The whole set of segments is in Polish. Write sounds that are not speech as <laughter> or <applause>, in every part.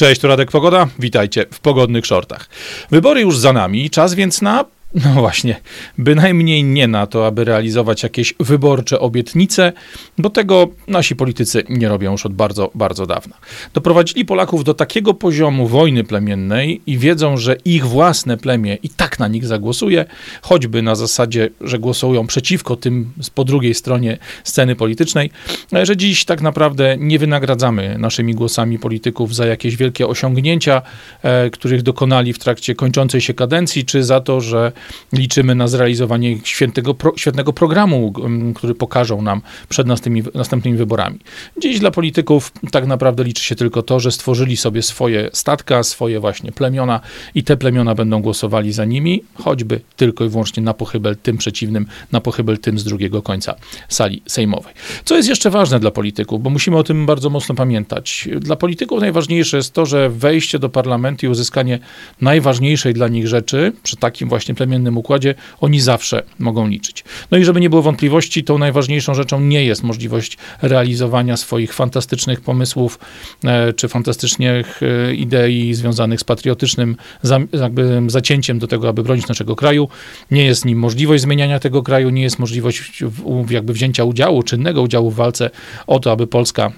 Cześć, Radek Pogoda. Witajcie w pogodnych shortach. Wybory już za nami, czas więc na no właśnie, bynajmniej nie na to, aby realizować jakieś wyborcze obietnice, bo tego nasi politycy nie robią już od bardzo, bardzo dawna. Doprowadzili Polaków do takiego poziomu wojny plemiennej i wiedzą, że ich własne plemię i tak na nich zagłosuje, choćby na zasadzie, że głosują przeciwko tym po drugiej stronie sceny politycznej, że dziś tak naprawdę nie wynagradzamy naszymi głosami polityków za jakieś wielkie osiągnięcia, e, których dokonali w trakcie kończącej się kadencji, czy za to, że liczymy na zrealizowanie świętego, pro, programu, który pokażą nam przed następnymi, następnymi wyborami. Dziś dla polityków tak naprawdę liczy się tylko to, że stworzyli sobie swoje statka, swoje właśnie plemiona i te plemiona będą głosowali za nimi, choćby tylko i wyłącznie na pochybel tym przeciwnym, na pochybel tym z drugiego końca sali sejmowej. Co jest jeszcze ważne dla polityków, bo musimy o tym bardzo mocno pamiętać. Dla polityków najważniejsze jest to, że wejście do parlamentu i uzyskanie najważniejszej dla nich rzeczy przy takim właśnie plemieniu plemiennym układzie, oni zawsze mogą liczyć. No i żeby nie było wątpliwości, tą najważniejszą rzeczą nie jest możliwość realizowania swoich fantastycznych pomysłów e, czy fantastycznych e, idei związanych z patriotycznym jakby zacięciem do tego, aby bronić naszego kraju. Nie jest nim możliwość zmieniania tego kraju, nie jest możliwość jakby wzięcia udziału, czynnego udziału w walce o to, aby Polska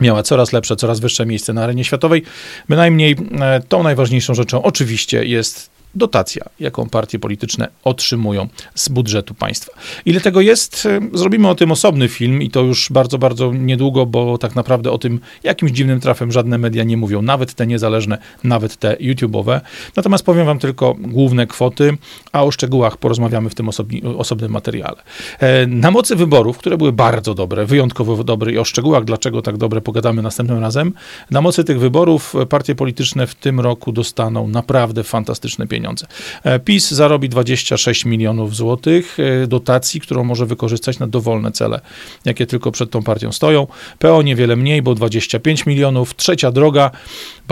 miała coraz lepsze, coraz wyższe miejsce na arenie światowej. Bynajmniej e, tą najważniejszą rzeczą oczywiście jest dotacja, jaką partie polityczne otrzymują z budżetu państwa. Ile tego jest? Zrobimy o tym osobny film i to już bardzo, bardzo niedługo, bo tak naprawdę o tym jakimś dziwnym trafem żadne media nie mówią, nawet te niezależne, nawet te YouTube'owe. Natomiast powiem wam tylko główne kwoty, a o szczegółach porozmawiamy w tym osobni, osobnym materiale. E, na mocy wyborów, które były bardzo dobre, wyjątkowo dobre i o szczegółach, dlaczego tak dobre, pogadamy następnym razem. Na mocy tych wyborów partie polityczne w tym roku dostaną naprawdę fantastyczne pieniądze pieniądze. E, PiS zarobi 26 milionów złotych e, dotacji, którą może wykorzystać na dowolne cele, jakie tylko przed tą partią stoją. PO niewiele mniej, bo 25 milionów. Trzecia droga,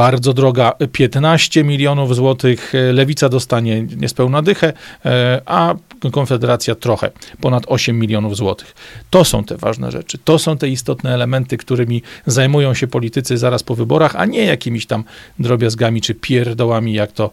bardzo droga, 15 milionów złotych. E, Lewica dostanie niespełna dychę, a Konfederacja trochę, ponad 8 milionów złotych. To są te ważne rzeczy, to są te istotne elementy, którymi zajmują się politycy zaraz po wyborach, a nie jakimiś tam drobiazgami czy pierdołami, jak to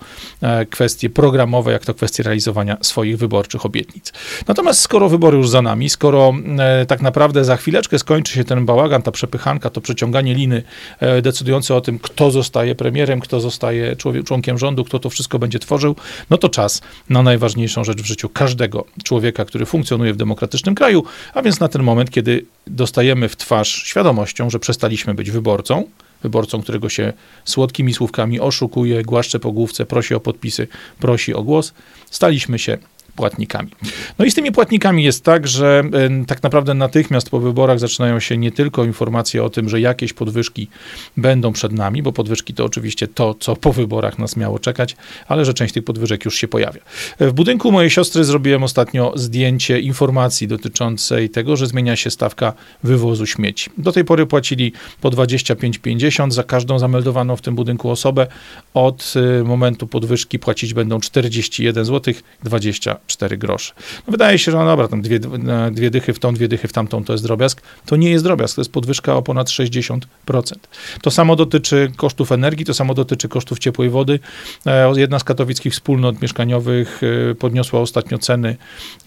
kwestie programowe, jak to kwestie realizowania swoich wyborczych obietnic. Natomiast skoro wybory już za nami, skoro e, tak naprawdę za chwileczkę skończy się ten bałagan, ta przepychanka, to przeciąganie liny e, decydujące o tym, kto zostaje premierem, kto zostaje członkiem rządu, kto to wszystko będzie tworzył, no to czas na najważniejszą rzecz w życiu każdego człowieka, który funkcjonuje w demokratycznym kraju, a więc na ten moment, kiedy dostajemy w twarz świadomością, że przestaliśmy być wyborcą, wyborcą, którego się słodkimi słówkami oszukuje, głaszcze po główce, prosi o podpisy, prosi o głos, staliśmy się płatnikami. No i z tymi płatnikami jest tak, że tak naprawdę natychmiast po wyborach zaczynają się nie tylko informacje o tym, że jakieś podwyżki będą przed nami, bo podwyżki to oczywiście to, co po wyborach nas miało czekać, ale że część tych podwyżek już się pojawia. W budynku mojej siostry zrobiłem ostatnio zdjęcie informacji dotyczącej tego, że zmienia się stawka wywozu śmieci. Do tej pory płacili po 25,50 za każdą zameldowaną w tym budynku osobę. Od y, momentu podwyżki płacić będą 41 zł 20 4 grosze. No wydaje się, że no dobra, tam dwie, dwie dychy w tą, dwie dychy w tamtą to jest drobiazg. To nie jest drobiazg, to jest podwyżka o ponad 60%. To samo dotyczy kosztów energii, to samo dotyczy kosztów ciepłej wody. E, jedna z katowickich wspólnot mieszkaniowych e, podniosła ostatnio ceny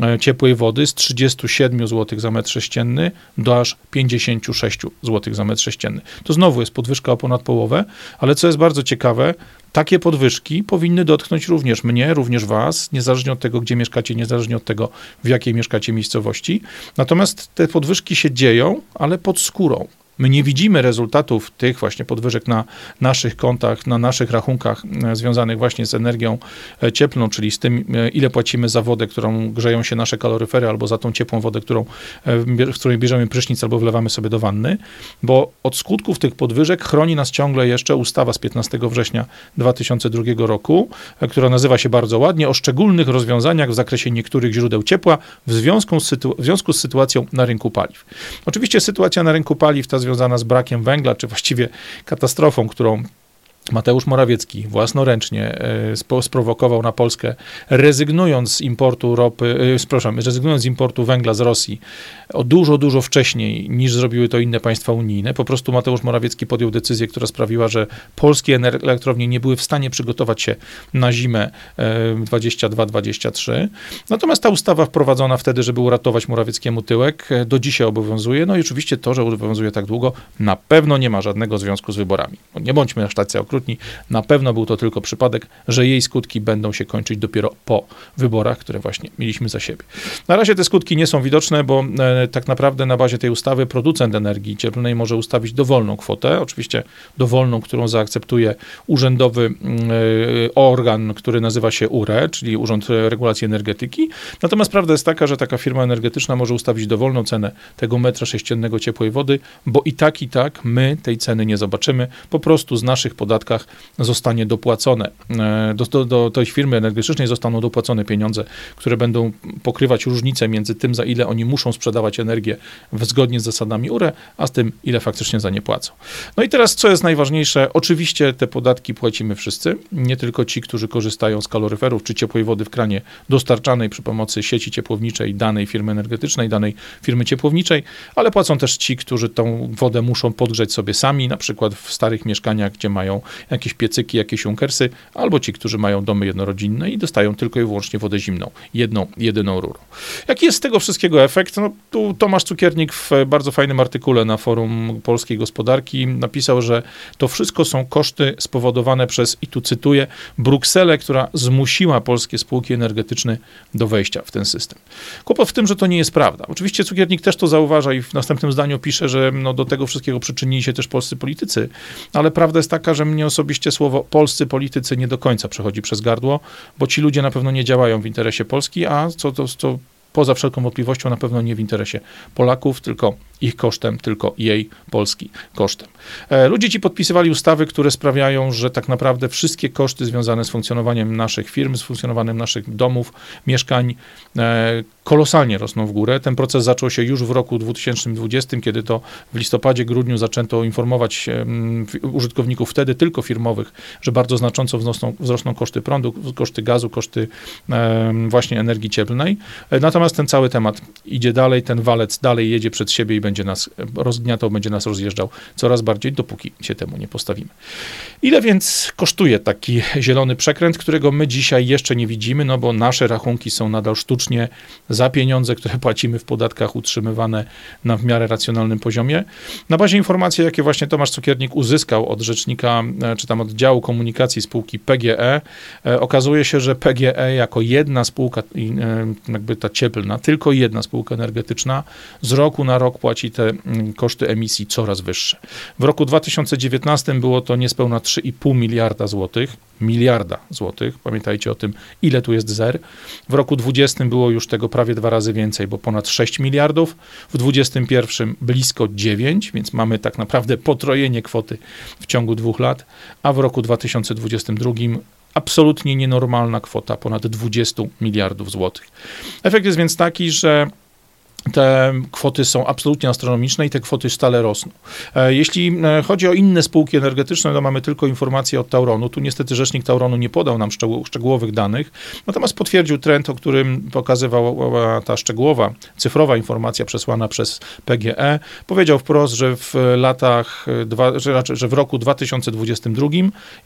e, ciepłej wody z 37 zł za metr sześcienny do aż 56 zł za metr sześcienny. To znowu jest podwyżka o ponad połowę, ale co jest bardzo ciekawe, takie podwyżki powinny dotknąć również mnie, również was, niezależnie od tego, gdzie mieszkacie, niezależnie od tego, w jakiej mieszkacie miejscowości. Natomiast te podwyżki się dzieją, ale pod skórą. My nie widzimy rezultatów tych właśnie podwyżek na naszych kontach, na naszych rachunkach e, związanych właśnie z energią e, cieplną, czyli z tym, e, ile płacimy za wodę, którą grzeją się nasze kaloryfery, albo za tą ciepłą wodę, którą, w której bierzemy prysznic albo wlewamy sobie do wanny, bo od skutków tych podwyżek chroni nas ciągle jeszcze ustawa z 15 września 2002 roku, która nazywa się bardzo ładnie o szczególnych rozwiązaniach w zakresie niektórych źródeł ciepła w związku z, sytu- w związku z sytuacją na rynku paliw. Oczywiście sytuacja na rynku paliw, ta związana z brakiem węgla, czy właściwie katastrofą, którą Mateusz Morawiecki własnoręcznie e, sprowokował na Polskę, rezygnując z importu ropy, e, przepraszam, rezygnując z importu węgla z Rosji o dużo, dużo wcześniej niż zrobiły to inne państwa unijne. Po prostu Mateusz Morawiecki podjął decyzję, która sprawiła, że polskie elektrownie nie były w stanie przygotować się na zimę 22-23. E, Natomiast ta ustawa wprowadzona wtedy, żeby uratować Morawieckiemu tyłek, do dzisiaj obowiązuje. No i oczywiście to, że obowiązuje tak długo, na pewno nie ma żadnego związku z wyborami. Nie bądźmy aż tacy okrutni Na pewno był to tylko przypadek, że jej skutki będą się kończyć dopiero po wyborach, które właśnie mieliśmy za siebie. Na razie te skutki nie są widoczne, bo e, tak naprawdę na bazie tej ustawy producent energii cieplnej może ustawić dowolną kwotę, oczywiście dowolną, którą zaakceptuje urzędowy mm, e, organ, który nazywa się URE, czyli Urząd Regulacji Energetyki. Natomiast prawda jest taka, że taka firma energetyczna może ustawić dowolną cenę tego metra sześciennego ciepłej wody, bo i tak, i tak my tej ceny nie zobaczymy. Po prostu z naszych podatków podatkach zostanie dopłacone. E, do, do, do tej firmy energetycznej zostaną dopłacone pieniądze, które będą pokrywać różnicę między tym, za ile oni muszą sprzedawać energię zgodnie z zasadami URE, a z tym, ile faktycznie za nie płacą. No i teraz, co jest najważniejsze, oczywiście te podatki płacimy wszyscy, nie tylko ci, którzy korzystają z kaloryferów czy ciepłej wody w kranie dostarczanej przy pomocy sieci ciepłowniczej danej firmy energetycznej, danej firmy ciepłowniczej, ale płacą też ci, którzy tą wodę muszą podgrzeć sobie sami, na przykład w starych mieszkaniach, gdzie mają jakieś piecyki, jakieś unkersy, albo ci, którzy mają domy jednorodzinne i dostają tylko i wyłącznie wodę zimną, jedną, jedyną rurą. Jaki jest z tego wszystkiego efekt? No, tu Tomasz Cukiernik w bardzo fajnym artykule na forum Polskiej Gospodarki napisał, że to wszystko są koszty spowodowane przez, i tu cytuję, Brukselę, która zmusiła polskie spółki energetyczne do wejścia w ten system. Kłopot w tym, że to nie jest prawda. Oczywiście Cukiernik też to zauważa i w następnym zdaniu pisze, że no, do tego wszystkiego przyczynili się też polscy politycy, ale prawda jest taka, że mnie osobiście słowo polscy politycy nie do końca przechodzi przez gardło, bo ci ludzie na pewno nie działają w interesie Polski, a co, to, co poza wszelką wątpliwością na pewno nie w interesie Polaków, tylko ich kosztem, tylko jej, Polski, kosztem. E, ludzie ci podpisywali ustawy, które sprawiają, że tak naprawdę wszystkie koszty związane z funkcjonowaniem naszych firm, z funkcjonowaniem naszych domów, mieszkań e, kolosalnie rosną w górę. Ten proces zaczął się już w roku 2020, kiedy to w listopadzie, grudniu zaczęto informować użytkowników wtedy tylko firmowych, że bardzo znacząco wzrosną, wzrosną koszty prądu, koszty gazu, koszty właśnie energii cieplnej. E, natomiast ten cały temat idzie dalej, ten walec dalej jedzie przed siebie i będzie będzie nas rozgniatał, będzie nas rozjeżdżał coraz bardziej, dopóki się temu nie postawimy. Ile więc kosztuje taki zielony przekręt, którego my dzisiaj jeszcze nie widzimy, no bo nasze rachunki są nadal sztucznie za pieniądze, które <laughs> płacimy w podatkach, utrzymywane na w miarę racjonalnym poziomie. Na bazie informacji, jakie właśnie Tomasz Cukiernik uzyskał od rzecznika, e, czy tam od działu komunikacji spółki PGE, e, okazuje się, że PGE jako jedna spółka, e, jakby ta cieplna, tylko jedna spółka energetyczna, z roku na rok płaci te mm, koszty emisji coraz wyższe. W roku 2019 było to niespełna 3,5 miliarda złotych, miliarda złotych, pamiętajcie o tym, ile tu jest zer. W roku 2020 było już tego prawie dwa razy więcej, bo ponad 6 miliardów, w 2021 blisko 9, więc mamy tak naprawdę potrojenie kwoty w ciągu dwóch lat, a w roku 2022 absolutnie nienormalna kwota, ponad 20 miliardów złotych. Efekt jest więc taki, że te kwoty są absolutnie astronomiczne i te kwoty stale rosną. E, jeśli e, chodzi o inne spółki energetyczne, to mamy tylko informacje od Tauronu. Tu niestety rzecznik Tauronu nie podał nam szczegółowych danych, natomiast potwierdził trend, o którym pokazywała ta szczegółowa, cyfrowa informacja przesłana przez PGE. Powiedział wprost, że w latach, dwa, że, że w roku 2022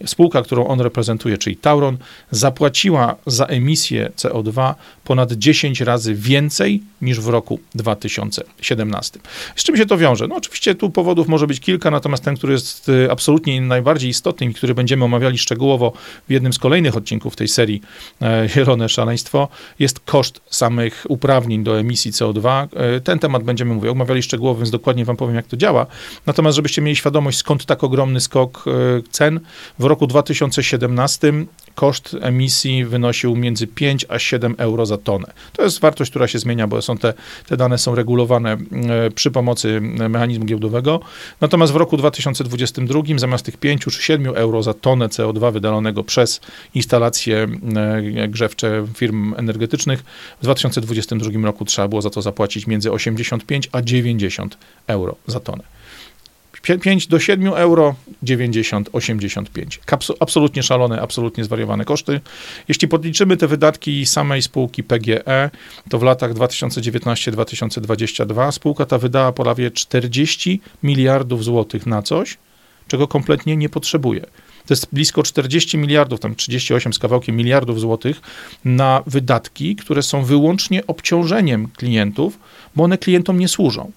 spółka, którą on reprezentuje, czyli Tauron, zapłaciła za emisję CO2 ponad 10 razy więcej niż w roku 2017. Z czym się to wiąże? No oczywiście tu powodów może być kilka, natomiast ten, który jest y, absolutnie najbardziej istotny i który będziemy omawiali szczegółowo w jednym z kolejnych odcinków tej serii e, Zielone Szaleństwo, jest koszt samych uprawnień do emisji CO2. E, ten temat będziemy mówić, omawiali szczegółowo, więc dokładnie wam powiem, jak to działa. Natomiast, żebyście mieli świadomość, skąd tak ogromny skok e, cen, w roku 2017 koszt emisji wynosił między 5 a 7 euro za tonę. To jest wartość, która się zmienia, bo są te, te dane są regulowane e, przy pomocy mechanizmu giełdowego. Natomiast w roku 2022 zamiast tych 5 czy 7 euro za tonę CO2 wydalonego przez instalacje e, grzewcze firm energetycznych, w 2022 roku trzeba było za to zapłacić między 85 a 90 euro za tonę 5 do 7 euro 90, 85. Absolutnie szalone, absolutnie zwariowane koszty. Jeśli podliczymy te wydatki samej spółki PGE, to w latach 2019-2022 spółka ta wydała prawie 40 miliardów złotych na coś, czego kompletnie nie potrzebuje. To jest blisko 40 miliardów, tam 38 z kawałkiem miliardów złotych na wydatki, które są wyłącznie obciążeniem klientów, bo one klientom nie służą.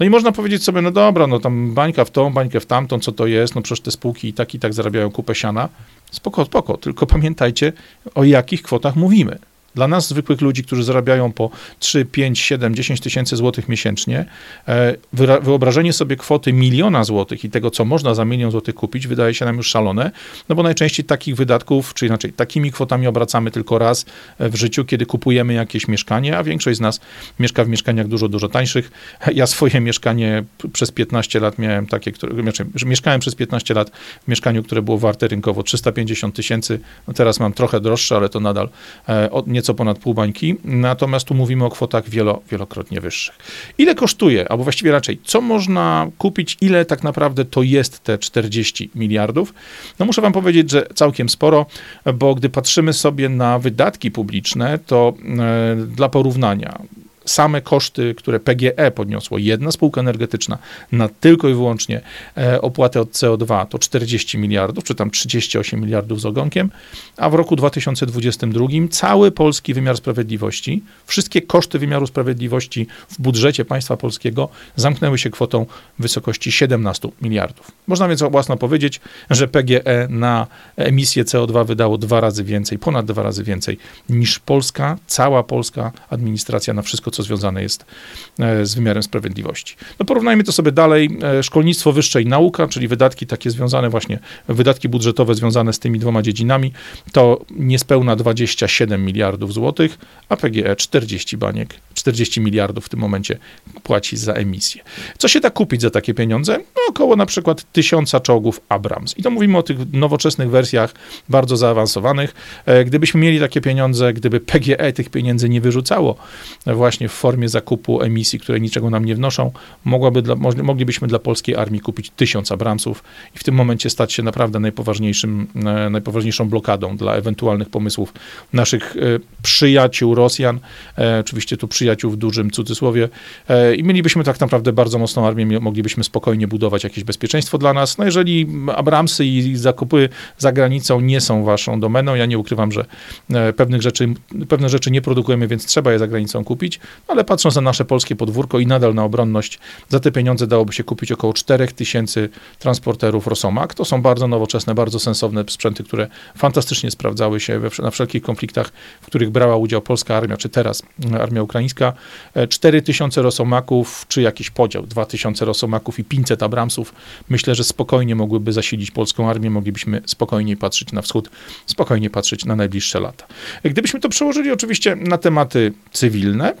No i można powiedzieć sobie, no dobra, no tam bańka w tą, bańkę w tamtą, co to jest, no przecież te spółki i tak i tak zarabiają kupę siana. Spoko, spoko, tylko pamiętajcie, o jakich kwotach mówimy. Dla nas, zwykłych ludzi, którzy zarabiają po 3, 5, 7, 10 tysięcy złotych miesięcznie, e, wyobrażenie sobie kwoty miliona złotych i tego, co można za milion złotych kupić, wydaje się nam już szalone, no bo najczęściej takich wydatków, czy inaczej, takimi kwotami obracamy tylko raz e, w życiu, kiedy kupujemy jakieś mieszkanie, a większość z nas mieszka w mieszkaniach dużo, dużo tańszych. <laughs> Ja swoje mieszkanie przez 15 lat miałem takie, które, znaczy, mieszkałem przez 15 lat w mieszkaniu, które było warte rynkowo 350 tysięcy, no teraz mam trochę droższe, ale to nadal e, nie nieco ponad pół bańki, natomiast tu mówimy o kwotach wielo, wielokrotnie wyższych. Ile kosztuje, albo właściwie raczej, co można kupić, ile tak naprawdę to jest te 40 miliardów? No muszę wam powiedzieć, że całkiem sporo, bo gdy patrzymy sobie na wydatki publiczne, to e, dla porównania same koszty, które PGE podniosło, jedna spółka energetyczna, na tylko i wyłącznie e, opłatę od CO2 to 40 miliardów, czy tam 38 miliardów z ogonkiem, a w roku 2022 cały polski wymiar sprawiedliwości, wszystkie koszty wymiaru sprawiedliwości w budżecie państwa polskiego zamknęły się kwotą w wysokości 17 miliardów. Można więc własno powiedzieć, że PGE na emisję CO2 wydało dwa razy więcej, ponad dwa razy więcej niż Polska, cała polska administracja na wszystko, co związane jest e, z wymiarem sprawiedliwości. No porównajmy to sobie dalej. E, szkolnictwo wyższe i nauka, czyli wydatki takie związane właśnie, wydatki budżetowe związane z tymi dwoma dziedzinami, to niespełna 27 miliardów złotych, a PGE 40 baniek, 40 miliardów w tym momencie płaci za emisję. Co się da kupić za takie pieniądze? No około na przykład tysiąca czołgów Abrams. I to mówimy o tych nowoczesnych wersjach, bardzo zaawansowanych. E, gdybyśmy mieli takie pieniądze, gdyby PGE tych pieniędzy nie wyrzucało właśnie właśnie w formie zakupu emisji, które niczego nam nie wnoszą, mogłaby dla, moglibyśmy dla polskiej armii kupić tysiąc Abramsów i w tym momencie stać się naprawdę najpoważniejszym, e, najpoważniejszą blokadą dla ewentualnych pomysłów naszych e, przyjaciół Rosjan, e, oczywiście tu przyjaciół w dużym cudzysłowie i mielibyśmy tak naprawdę bardzo mocną armię, moglibyśmy spokojnie budować jakieś bezpieczeństwo dla nas. No jeżeli Abramsy i zakupy za granicą nie są waszą domeną, ja nie ukrywam, że pewnych rzeczy, pewne rzeczy nie produkujemy, więc trzeba je za granicą kupić, ale patrząc na nasze polskie podwórko i nadal na obronność, za te pieniądze dałoby się kupić około 4000 transporterów Rosomak. To są bardzo nowoczesne, bardzo sensowne sprzęty, które fantastycznie sprawdzały się we, na wszelkich konfliktach, w których brała udział polska armia, czy teraz armia ukraińska. 4000 e, Rosomaków, czy jakiś podział, 2000 Rosomaków i 500 Abramsów, myślę, że spokojnie mogłyby zasilić polską armię, moglibyśmy spokojniej patrzeć na wschód, spokojnie patrzeć na najbliższe lata. Gdybyśmy to przełożyli oczywiście na tematy cywilne,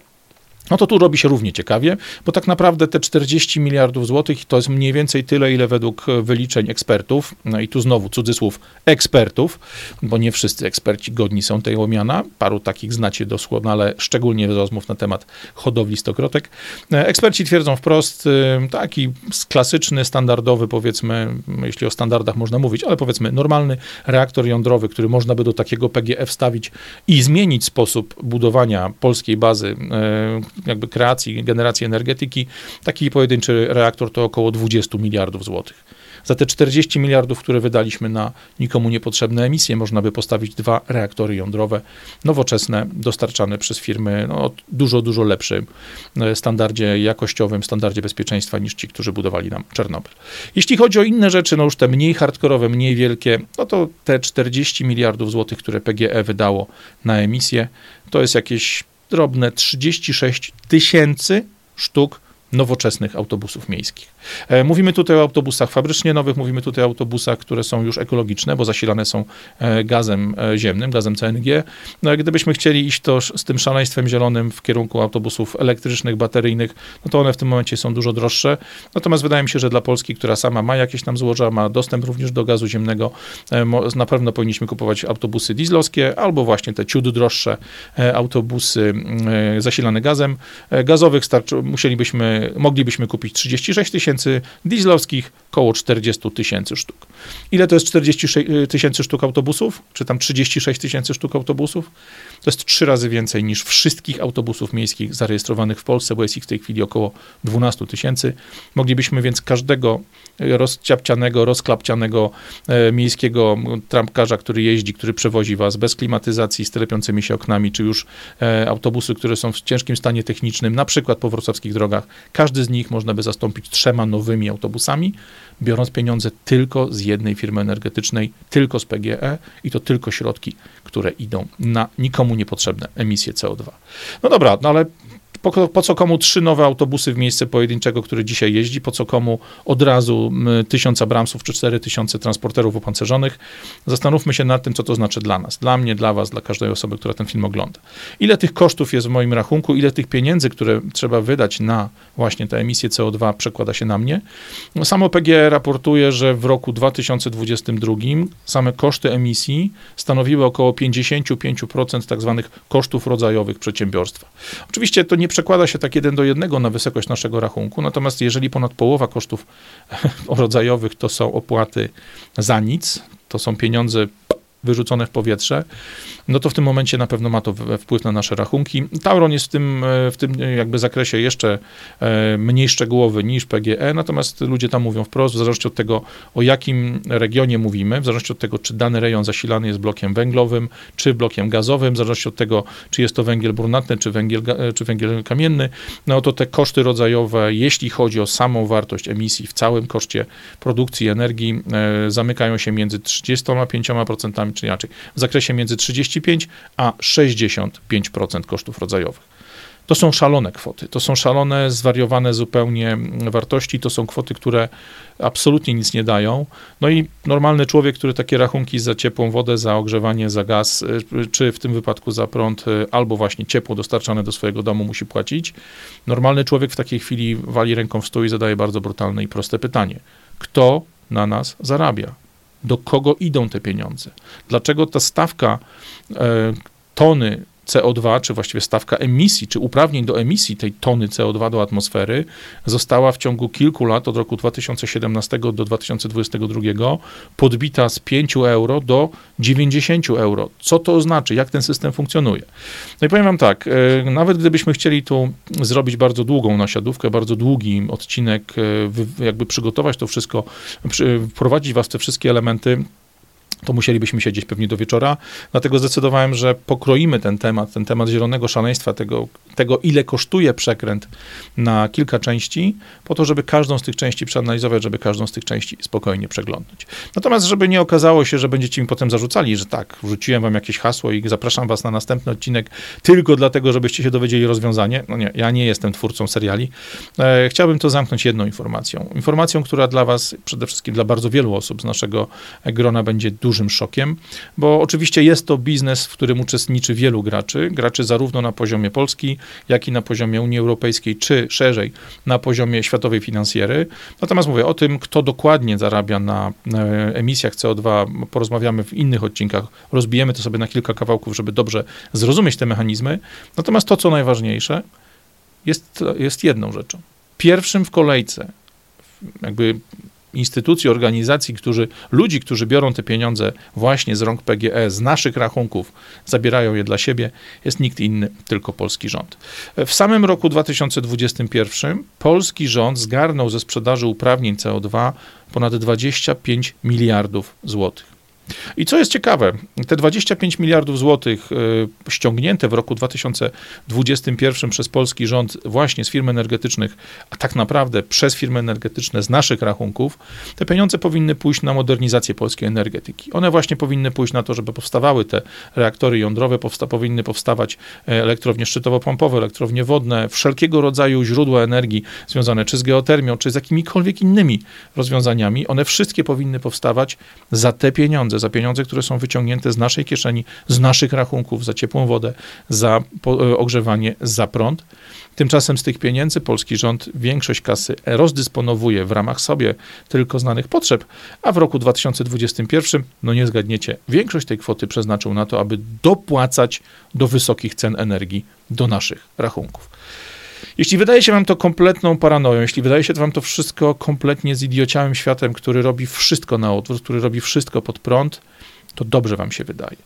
no to tu robi się równie ciekawie, bo tak naprawdę te 40 miliardów złotych to jest mniej więcej tyle, ile według wyliczeń ekspertów, no i tu znowu cudzysłów ekspertów, bo nie wszyscy eksperci godni są tej łomiana, paru takich znacie doskonale, szczególnie rozmów na temat hodowli stokrotek. Eksperci twierdzą wprost, y, taki klasyczny, standardowy, powiedzmy, jeśli o standardach można mówić, ale powiedzmy normalny reaktor jądrowy, który można by do takiego PGF wstawić i zmienić sposób budowania polskiej bazy jakby kreacji, generacji energetyki, taki pojedynczy reaktor to około 20 miliardów złotych. Za te 40 miliardów, które wydaliśmy na nikomu niepotrzebne emisje, można by postawić dwa reaktory jądrowe, nowoczesne, dostarczane przez firmy no, o dużo, dużo lepszym e, standardzie jakościowym, standardzie bezpieczeństwa niż ci, którzy budowali nam Czernobyl. Jeśli chodzi o inne rzeczy, no już te mniej hardkorowe, mniej wielkie, no to te 40 miliardów złotych, które PGE wydało na emisję, to jest jakieś drobne 36 tysięcy sztuk nowoczesnych autobusów miejskich. E, mówimy tutaj o autobusach fabrycznie nowych, mówimy tutaj o autobusach, które są już ekologiczne, bo zasilane są e, gazem e, ziemnym, gazem CNG. No, gdybyśmy chcieli iść to z tym szaleństwem zielonym w kierunku autobusów elektrycznych, bateryjnych, no to one w tym momencie są dużo droższe. Natomiast wydaje mi się, że dla Polski, która sama ma jakieś tam złoża, ma dostęp również do gazu ziemnego, na pewno powinniśmy kupować autobusy dieslowskie albo właśnie te ciut droższe autobusy zasilane gazem. Gazowych starczy, musielibyśmy moglibyśmy kupić 36 tysięcy dieslowskich, około 40 tysięcy sztuk. Ile to jest 46 tysięcy sztuk autobusów? Czy tam 36 tysięcy sztuk autobusów? To jest trzy razy więcej niż wszystkich autobusów miejskich zarejestrowanych w Polsce, bo jest ich w tej chwili około 12 tysięcy. Moglibyśmy więc każdego rozciapcianego, rozklapcianego e, miejskiego trampkarza, który jeździ, który przewozi was bez klimatyzacji, z telepiącymi się oknami, czy już e, autobusy, które są w ciężkim stanie technicznym, na przykład po wrocławskich drogach, każdy z nich można by zastąpić trzema nowymi autobusami, biorąc pieniądze tylko z jednej firmy energetycznej, tylko z PGE i to tylko środki, które idą na nikomu niepotrzebne emisje CO2. No dobra, no ale po, po, co komu trzy nowe autobusy w miejsce pojedynczego, który dzisiaj jeździ? Po co komu od razu tysiąc Abramsów czy cztery tysiące transporterów opancerzonych? Zastanówmy się nad tym, co to znaczy dla nas, dla mnie, dla was, dla każdej osoby, która ten film ogląda. Ile tych kosztów jest w moim rachunku, ile tych pieniędzy, które trzeba wydać na właśnie te emisje CO2 przekłada się na mnie? No, samo PGE raportuje, że w roku 2022 same koszty emisji stanowiły około 55% tak zwanych kosztów rodzajowych przedsiębiorstwa. Oczywiście to nie przekłada się tak jeden do jednego na wysokość naszego rachunku, natomiast jeżeli ponad połowa kosztów <laughs> rodzajowych to są opłaty za nic, to są pieniądze wyrzucone w powietrze, no to w tym momencie na pewno ma to wpływ na nasze rachunki. Tauron jest w tym, e, w tym jakby zakresie jeszcze e, mniej szczegółowy niż PGE, natomiast ludzie tam mówią wprost, w zależności od tego, o jakim regionie mówimy, w zależności od tego, czy dany rejon zasilany jest blokiem węglowym, czy blokiem gazowym, w zależności od tego, czy jest to węgiel brunatny, czy węgiel, e, czy węgiel kamienny, no to te koszty rodzajowe, jeśli chodzi o samą wartość emisji w całym koszcie produkcji energii, zamykają się między 35%, czy inaczej, w zakresie między 30 35, a 65% kosztów rodzajowych. To są szalone kwoty, to są szalone, zwariowane zupełnie wartości, to są kwoty, które absolutnie nic nie dają. No i normalny człowiek, który takie rachunki za ciepłą wodę, za ogrzewanie, za gaz, y, czy w tym wypadku za prąd, y, albo właśnie ciepło dostarczane do swojego domu musi płacić, normalny człowiek w takiej chwili wali ręką w stół i zadaje bardzo brutalne i proste pytanie. Kto na nas zarabia? Do kogo idą te pieniądze. Dlaczego ta stawka e, tony CO2, czy właściwie stawka emisji, czy uprawnień do emisji tej tony CO2 do atmosfery została w ciągu kilku lat, od roku 2017 do 2022, podbita z 5 euro do 90 euro. Co to oznacza? Jak ten system funkcjonuje? No i powiem wam tak, e, nawet gdybyśmy chcieli tu zrobić bardzo długą nasiadówkę, bardzo długi odcinek, e, jakby przygotować to wszystko, wprowadzić was te wszystkie elementy, to musielibyśmy siedzieć pewnie do wieczora. Dlatego zdecydowałem, że pokroimy ten temat, ten temat zielonego szaleństwa, tego, tego ile kosztuje przekręt na kilka części, po to, żeby każdą z tych części przeanalizować, żeby każdą z tych części spokojnie przeglądać. Natomiast, żeby nie okazało się, że będziecie mi potem zarzucali, że tak, wrzuciłem wam jakieś hasło i zapraszam was na następny odcinek tylko dlatego, żebyście się dowiedzieli rozwiązanie. No nie, ja nie jestem twórcą seriali. E, chciałbym to zamknąć jedną informacją. Informacją, która dla was, przede wszystkim dla bardzo wielu osób z naszego grona będzie dużo dużym szokiem, bo oczywiście jest to biznes, w którym uczestniczy wielu graczy, graczy zarówno na poziomie Polski, jak i na poziomie Unii Europejskiej, czy szerzej na poziomie światowej finansjery. Natomiast mówię o tym, kto dokładnie zarabia na emisjach CO2, porozmawiamy w innych odcinkach, rozbijemy to sobie na kilka kawałków, żeby dobrze zrozumieć te mechanizmy. Natomiast to, co najważniejsze, jest, jest jedną rzeczą. Pierwszym w kolejce, jakby instytucji, organizacji, którzy, ludzi, którzy biorą te pieniądze właśnie z rąk PGE, z naszych rachunków, zabierają je dla siebie, jest nikt inny, tylko polski rząd. W samym roku 2021 polski rząd zgarnął ze sprzedaży uprawnień CO2 ponad 25 miliardów złotych. I co jest ciekawe, te 25 miliardów złotych e, ściągnięte w roku 2021 przez polski rząd właśnie z firm energetycznych, a tak naprawdę przez firmy energetyczne z naszych rachunków, te pieniądze powinny pójść na modernizację polskiej energetyki. One właśnie powinny pójść na to, żeby powstawały te reaktory jądrowe, powsta powinny powstawać e, elektrownie szczytowo-pompowe, elektrownie wodne, wszelkiego rodzaju źródła energii związane czy z geotermią, czy z jakimikolwiek innymi rozwiązaniami. One wszystkie powinny powstawać za te pieniądze, za pieniądze, które są wyciągnięte z naszej kieszeni, z naszych rachunków za ciepłą wodę, za e, ogrzewanie, za prąd. Tymczasem z tych pieniędzy polski rząd większość kasy rozdysponowuje w ramach sobie tylko znanych potrzeb, a w roku 2021, no nie zgadniecie, większość tej kwoty przeznaczył na to, aby dopłacać do wysokich cen energii do naszych rachunków. Jeśli wydaje się wam to kompletną paranoją, jeśli wydaje się wam to wszystko kompletnie zidiociałym światem, który robi wszystko na odwrót, który robi wszystko pod prąd, to dobrze wam się wydaje.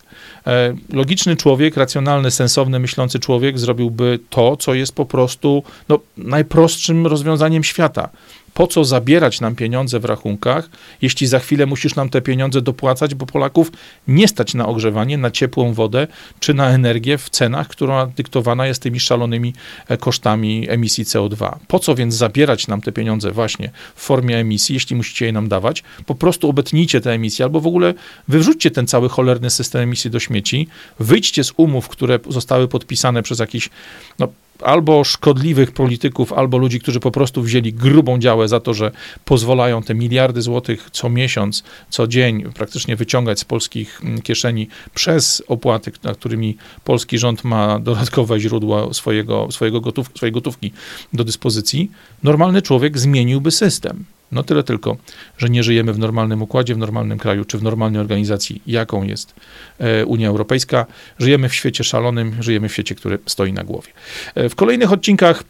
E, logiczny człowiek, racjonalny, sensowny, myślący człowiek zrobiłby to, co jest po prostu no, najprostszym rozwiązaniem świata po co zabierać nam pieniądze w rachunkach, jeśli za chwilę musisz nam te pieniądze dopłacać, bo Polaków nie stać na ogrzewanie, na ciepłą wodę czy na energię w cenach, która dyktowana jest tymi szalonymi e, kosztami emisji CO2. Po co więc zabierać nam te pieniądze właśnie w formie emisji, jeśli musicie je nam dawać? Po prostu obetnijcie te emisje albo w ogóle wyrzućcie ten cały cholerny system emisji do śmieci, wyjdźcie z umów, które zostały podpisane przez jakiś no, albo szkodliwych polityków, albo ludzi, którzy po prostu wzięli grubą działę za to, że pozwalają te miliardy złotych co miesiąc, co dzień praktycznie wyciągać z polskich mm, kieszeni przez opłaty, na którymi polski rząd ma dodatkowe źródła swojego, swojego gotów, swojej gotówki do dyspozycji, normalny człowiek zmieniłby system. No tyle tylko, że nie żyjemy w normalnym układzie, w normalnym kraju, czy w normalnej organizacji, jaką jest e, Unia Europejska. Żyjemy w świecie szalonym, żyjemy w świecie, który stoi na głowie. E, w kolejnych odcinkach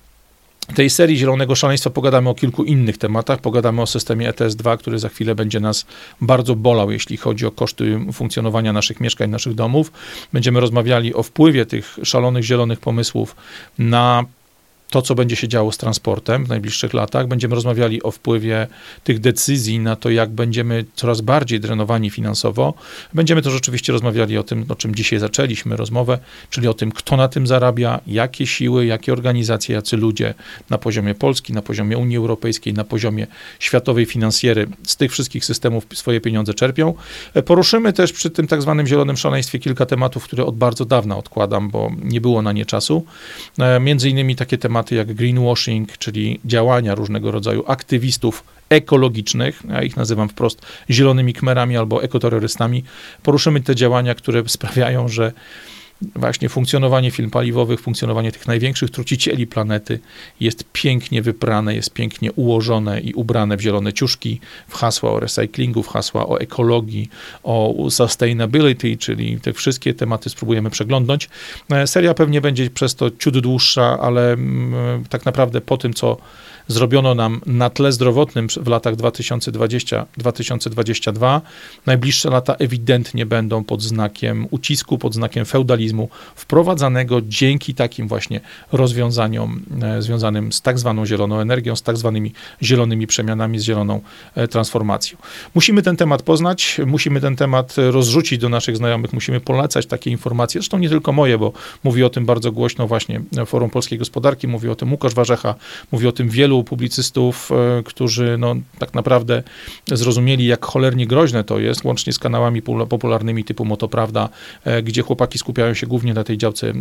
tej serii Zielonego Szaleństwa pogadamy o kilku innych tematach. Pogadamy o systemie ETS-2, który za chwilę będzie nas bardzo bolał, jeśli chodzi o koszty funkcjonowania naszych mieszkań, naszych domów. Będziemy rozmawiali o wpływie tych szalonych zielonych pomysłów na to, co będzie się działo z transportem w najbliższych latach. Będziemy rozmawiali o wpływie tych decyzji na to, jak będziemy coraz bardziej drenowani finansowo. Będziemy też oczywiście rozmawiali o tym, o czym dzisiaj zaczęliśmy rozmowę, czyli o tym, kto na tym zarabia, jakie siły, jakie organizacje, jacy ludzie na poziomie Polski, na poziomie Unii Europejskiej, na poziomie światowej finansjery z tych wszystkich systemów swoje pieniądze czerpią. Poruszymy też przy tym tak zwanym zielonym szaleństwie kilka tematów, które od bardzo dawna odkładam, bo nie było na nie czasu. E, między innymi takie tematy, tematy jak greenwashing, czyli działania różnego rodzaju aktywistów ekologicznych, ja ich nazywam wprost zielonymi kmerami albo ekoterrorystami. Poruszymy te działania, które sprawiają, że właśnie funkcjonowanie firm paliwowych, funkcjonowanie tych największych trucicieli planety jest pięknie wyprane, jest pięknie ułożone i ubrane w zielone ciuszki, w hasła o recyklingu, w hasła o ekologii, o sustainability, czyli te wszystkie tematy spróbujemy przeglądnąć. E, seria pewnie będzie przez to ciut dłuższa, ale mm, tak naprawdę po tym, co zrobiono nam na tle zdrowotnym w latach 2020-2022, najbliższe lata ewidentnie będą pod znakiem ucisku, pod znakiem feudalizmu wprowadzanego dzięki takim właśnie rozwiązaniom e, związanym z tak zwaną zieloną energią, z tak zwanymi zielonymi przemianami, z zieloną e, transformacją. Musimy ten temat poznać, musimy ten temat rozrzucić do naszych znajomych, musimy polecać takie informacje, zresztą nie tylko moje, bo mówi o tym bardzo głośno właśnie Forum Polskiej Gospodarki, mówi o tym Łukasz Warzecha, mówi o tym wielu publicystów, e, którzy no, tak naprawdę zrozumieli, jak cholernie groźne to jest, łącznie z kanałami popularnymi typu Motoprawda, gdzie chłopaki skupiają się głównie na tej działce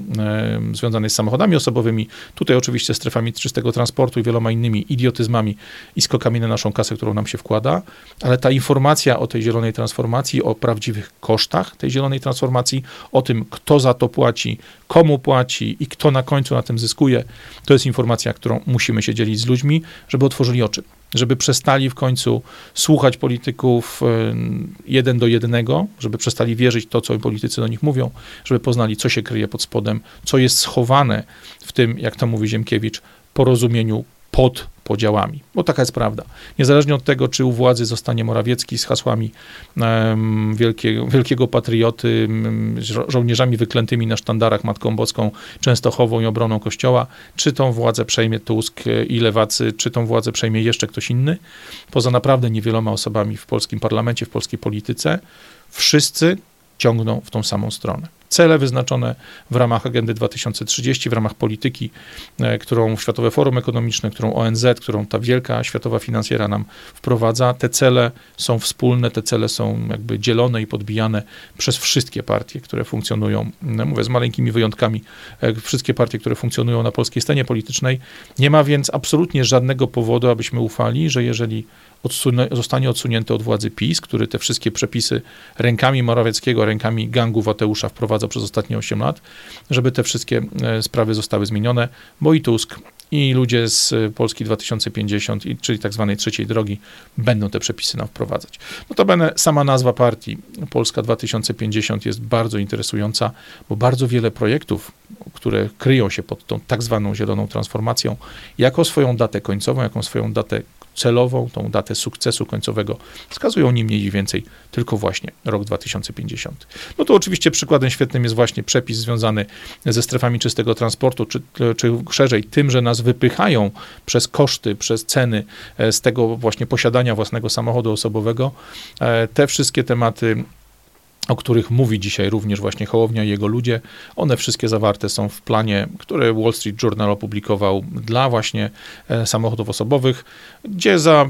związanej z samochodami osobowymi, tutaj oczywiście strefami czystego transportu i wieloma innymi idiotyzmami i skokami na naszą kasę, którą nam się wkłada, ale ta informacja o tej zielonej transformacji, o prawdziwych kosztach tej zielonej transformacji, o tym, kto za to płaci, komu płaci i kto na końcu na tym zyskuje, to jest informacja, którą musimy się dzielić z ludźmi, żeby otworzyli oczy, żeby przestali w końcu słuchać polityków e, jeden do jednego, żeby przestali wierzyć to, co politycy do nich mówią, żeby poznali, co się kryje pod spodem, co jest schowane w tym, jak to mówi Ziemkiewicz, porozumieniu pod podziałami, bo taka jest prawda. Niezależnie od tego, czy u władzy zostanie Morawiecki z hasłami um, wielkiego, wielkiego patrioty, um, żo żołnierzami wyklętymi na sztandarach Matką Boską, Częstochową i obroną Kościoła, czy tą władzę przejmie Tusk i lewacy, czy tą władzę przejmie jeszcze ktoś inny, poza naprawdę niewieloma osobami w polskim parlamencie, w polskiej polityce, wszyscy ciągną w tą samą stronę cele wyznaczone w ramach agendy 2030, w ramach polityki, e, którą Światowe Forum Ekonomiczne, którą ONZ, którą ta wielka światowa finansjera nam wprowadza. Te cele są wspólne, te cele są jakby dzielone i podbijane przez wszystkie partie, które funkcjonują, mówię z maleńkimi wyjątkami, e, wszystkie partie, które funkcjonują na polskiej scenie politycznej. Nie ma więc absolutnie żadnego powodu, abyśmy ufali, że jeżeli zostanie odsunięty od władzy PiS, który te wszystkie przepisy rękami Morawieckiego, rękami gangu Wateusza wprowadza przez ostatnie 8 lat, żeby te wszystkie e, sprawy zostały zmienione, bo i Tusk, i ludzie z Polski 2050, czyli tak zwanej trzeciej drogi, będą te przepisy nam wprowadzać. Notabene sama nazwa partii Polska 2050 jest bardzo interesująca, bo bardzo wiele projektów, które kryją się pod tą tak zwaną zieloną transformacją, jako swoją datę końcową, jaką swoją datę celową, tą datę sukcesu końcowego, wskazują nie mniej więcej tylko właśnie rok 2050. No to oczywiście przykładem świetnym jest właśnie przepis związany ze strefami czystego transportu, czy, czy szerzej tym, że nas wypychają przez koszty, przez ceny e, z tego właśnie posiadania własnego samochodu osobowego. E, te wszystkie tematy o których mówi dzisiaj również właśnie Hołownia i jego ludzie. One wszystkie zawarte są w planie, który Wall Street Journal opublikował dla właśnie e, samochodów osobowych, gdzie za,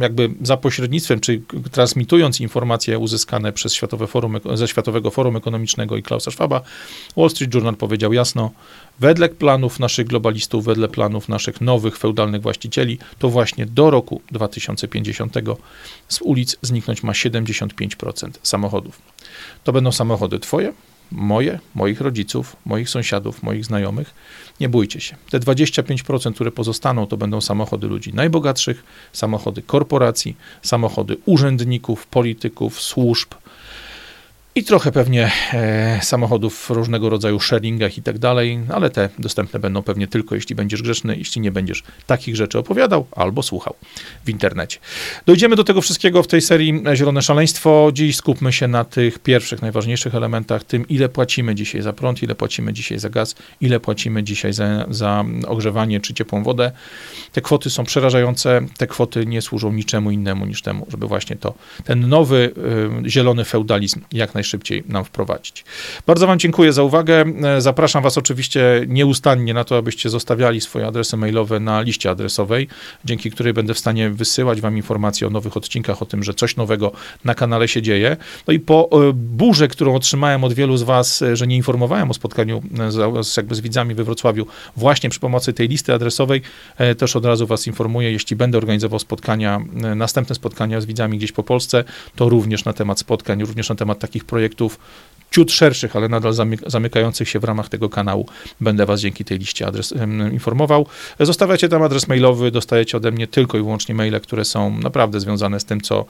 jakby za pośrednictwem, czy transmitując informacje uzyskane przez Światowe Forum, ze Światowego Forum Ekonomicznego i Klausa Schwaba, Wall Street Journal powiedział jasno, wedle planów naszych globalistów, wedle planów naszych nowych feudalnych właścicieli, to właśnie do roku 2050 z ulic zniknąć ma 75% samochodów. To będą samochody Twoje, moje, moich rodziców, moich sąsiadów, moich znajomych. Nie bójcie się. Te 25%, które pozostaną, to będą samochody ludzi najbogatszych, samochody korporacji, samochody urzędników, polityków, służb, i trochę pewnie e, samochodów różnego rodzaju sharingach i tak dalej, ale te dostępne będą pewnie tylko jeśli będziesz grzeczny, jeśli nie będziesz takich rzeczy opowiadał albo słuchał w internecie. Dojdziemy do tego wszystkiego w tej serii Zielone Szaleństwo. Dziś skupmy się na tych pierwszych, najważniejszych elementach, tym ile płacimy dzisiaj za prąd, ile płacimy dzisiaj za gaz, ile płacimy dzisiaj za, za ogrzewanie czy ciepłą wodę. Te kwoty są przerażające, te kwoty nie służą niczemu innemu niż temu, żeby właśnie to, ten nowy y, zielony feudalizm jak najszybciej najszybciej nam wprowadzić. Bardzo Wam dziękuję za uwagę. E, zapraszam Was oczywiście nieustannie na to, abyście zostawiali swoje adresy mailowe na liście adresowej, dzięki której będę w stanie wysyłać Wam informacje o nowych odcinkach, o tym, że coś nowego na kanale się dzieje. No i po e, burze, którą otrzymałem od wielu z Was, e, że nie informowałem o spotkaniu z, jakby z widzami we Wrocławiu, właśnie przy pomocy tej listy adresowej, też od razu Was informuję, jeśli będę organizował spotkania, następne spotkania z widzami gdzieś po Polsce, to również na temat spotkań, również na temat takich projektów ciut szerszych, ale nadal zamykających się w ramach tego kanału. Będę Was dzięki tej liście adres informował. Zostawiacie tam adres mailowy, dostajecie ode mnie tylko i wyłącznie maile, które są naprawdę związane z tym, co,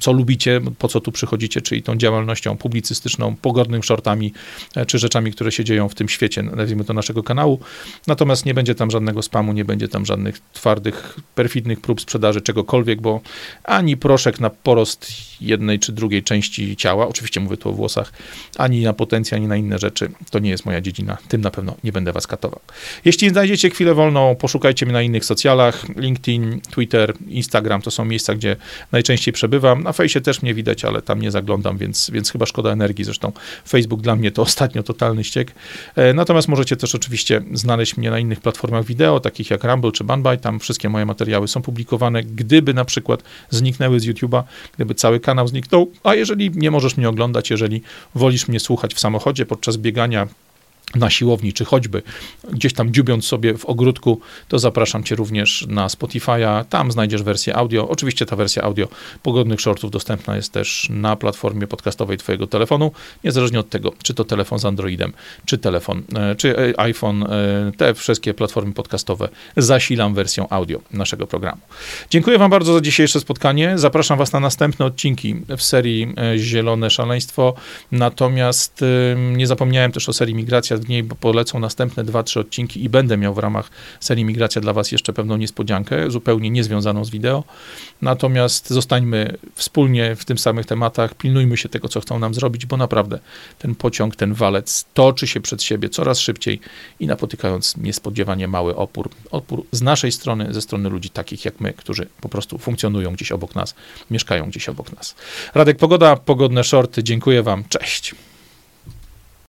co lubicie, po co tu przychodzicie, czyli tą działalnością publicystyczną, pogodnym shortami, e, czy rzeczami, które się dzieją w tym świecie, nazwijmy to naszego kanału. Natomiast nie będzie tam żadnego spamu, nie będzie tam żadnych twardych, perfidnych prób sprzedaży czegokolwiek, bo ani proszek na porost jednej czy drugiej części ciała, oczywiście mówię tu o włosach, ani na potencjał, ani na inne rzeczy. To nie jest moja dziedzina. Tym na pewno nie będę was katował. Jeśli znajdziecie chwilę wolną, poszukajcie mnie na innych socjalach. LinkedIn, Twitter, Instagram to są miejsca, gdzie najczęściej przebywam. Na fejsie też mnie widać, ale tam nie zaglądam, więc, więc chyba szkoda energii. Zresztą Facebook dla mnie to <laughs> ostatnio totalny ściek. E, natomiast możecie też oczywiście znaleźć mnie na innych platformach wideo, takich jak Rumble czy Banbay. Tam wszystkie moje materiały są publikowane. Gdyby na przykład zniknęły z YouTube'a, gdyby cały kanał zniknął, a jeżeli nie możesz mnie oglądać, jeżeli wolisz mnie słuchać w samochodzie podczas biegania na siłowni, czy choćby gdzieś tam dziubiąc sobie w ogródku, to zapraszam Cię również na Spotify'a. Tam znajdziesz wersję audio. Oczywiście ta wersja audio pogodnych shortów dostępna jest też na platformie podcastowej Twojego telefonu, niezależnie od tego, czy to telefon z Androidem, czy telefon, e, czy e, iPhone. E, te wszystkie platformy podcastowe zasilam wersją audio naszego programu. Dziękuję Wam bardzo za dzisiejsze spotkanie. Zapraszam Was na następne odcinki w serii Zielone Szaleństwo. Natomiast nie zapomniałem też o serii Migracja w niej polecą następne dwa, trzy odcinki i będę miał w ramach serii Migracja dla Was jeszcze pewną niespodziankę, zupełnie niezwiązaną z wideo. Natomiast zostańmy wspólnie w tym samych tematach, pilnujmy się tego, co chcą nam zrobić, bo naprawdę ten pociąg, ten walec toczy się przed siebie coraz szybciej i napotykając niespodziewanie mały opór. Opór z naszej strony, ze strony ludzi takich jak my, którzy po prostu funkcjonują gdzieś obok nas, mieszkają gdzieś obok nas. Radek Pogoda, pogodne shorty. Dziękuję Wam. Cześć.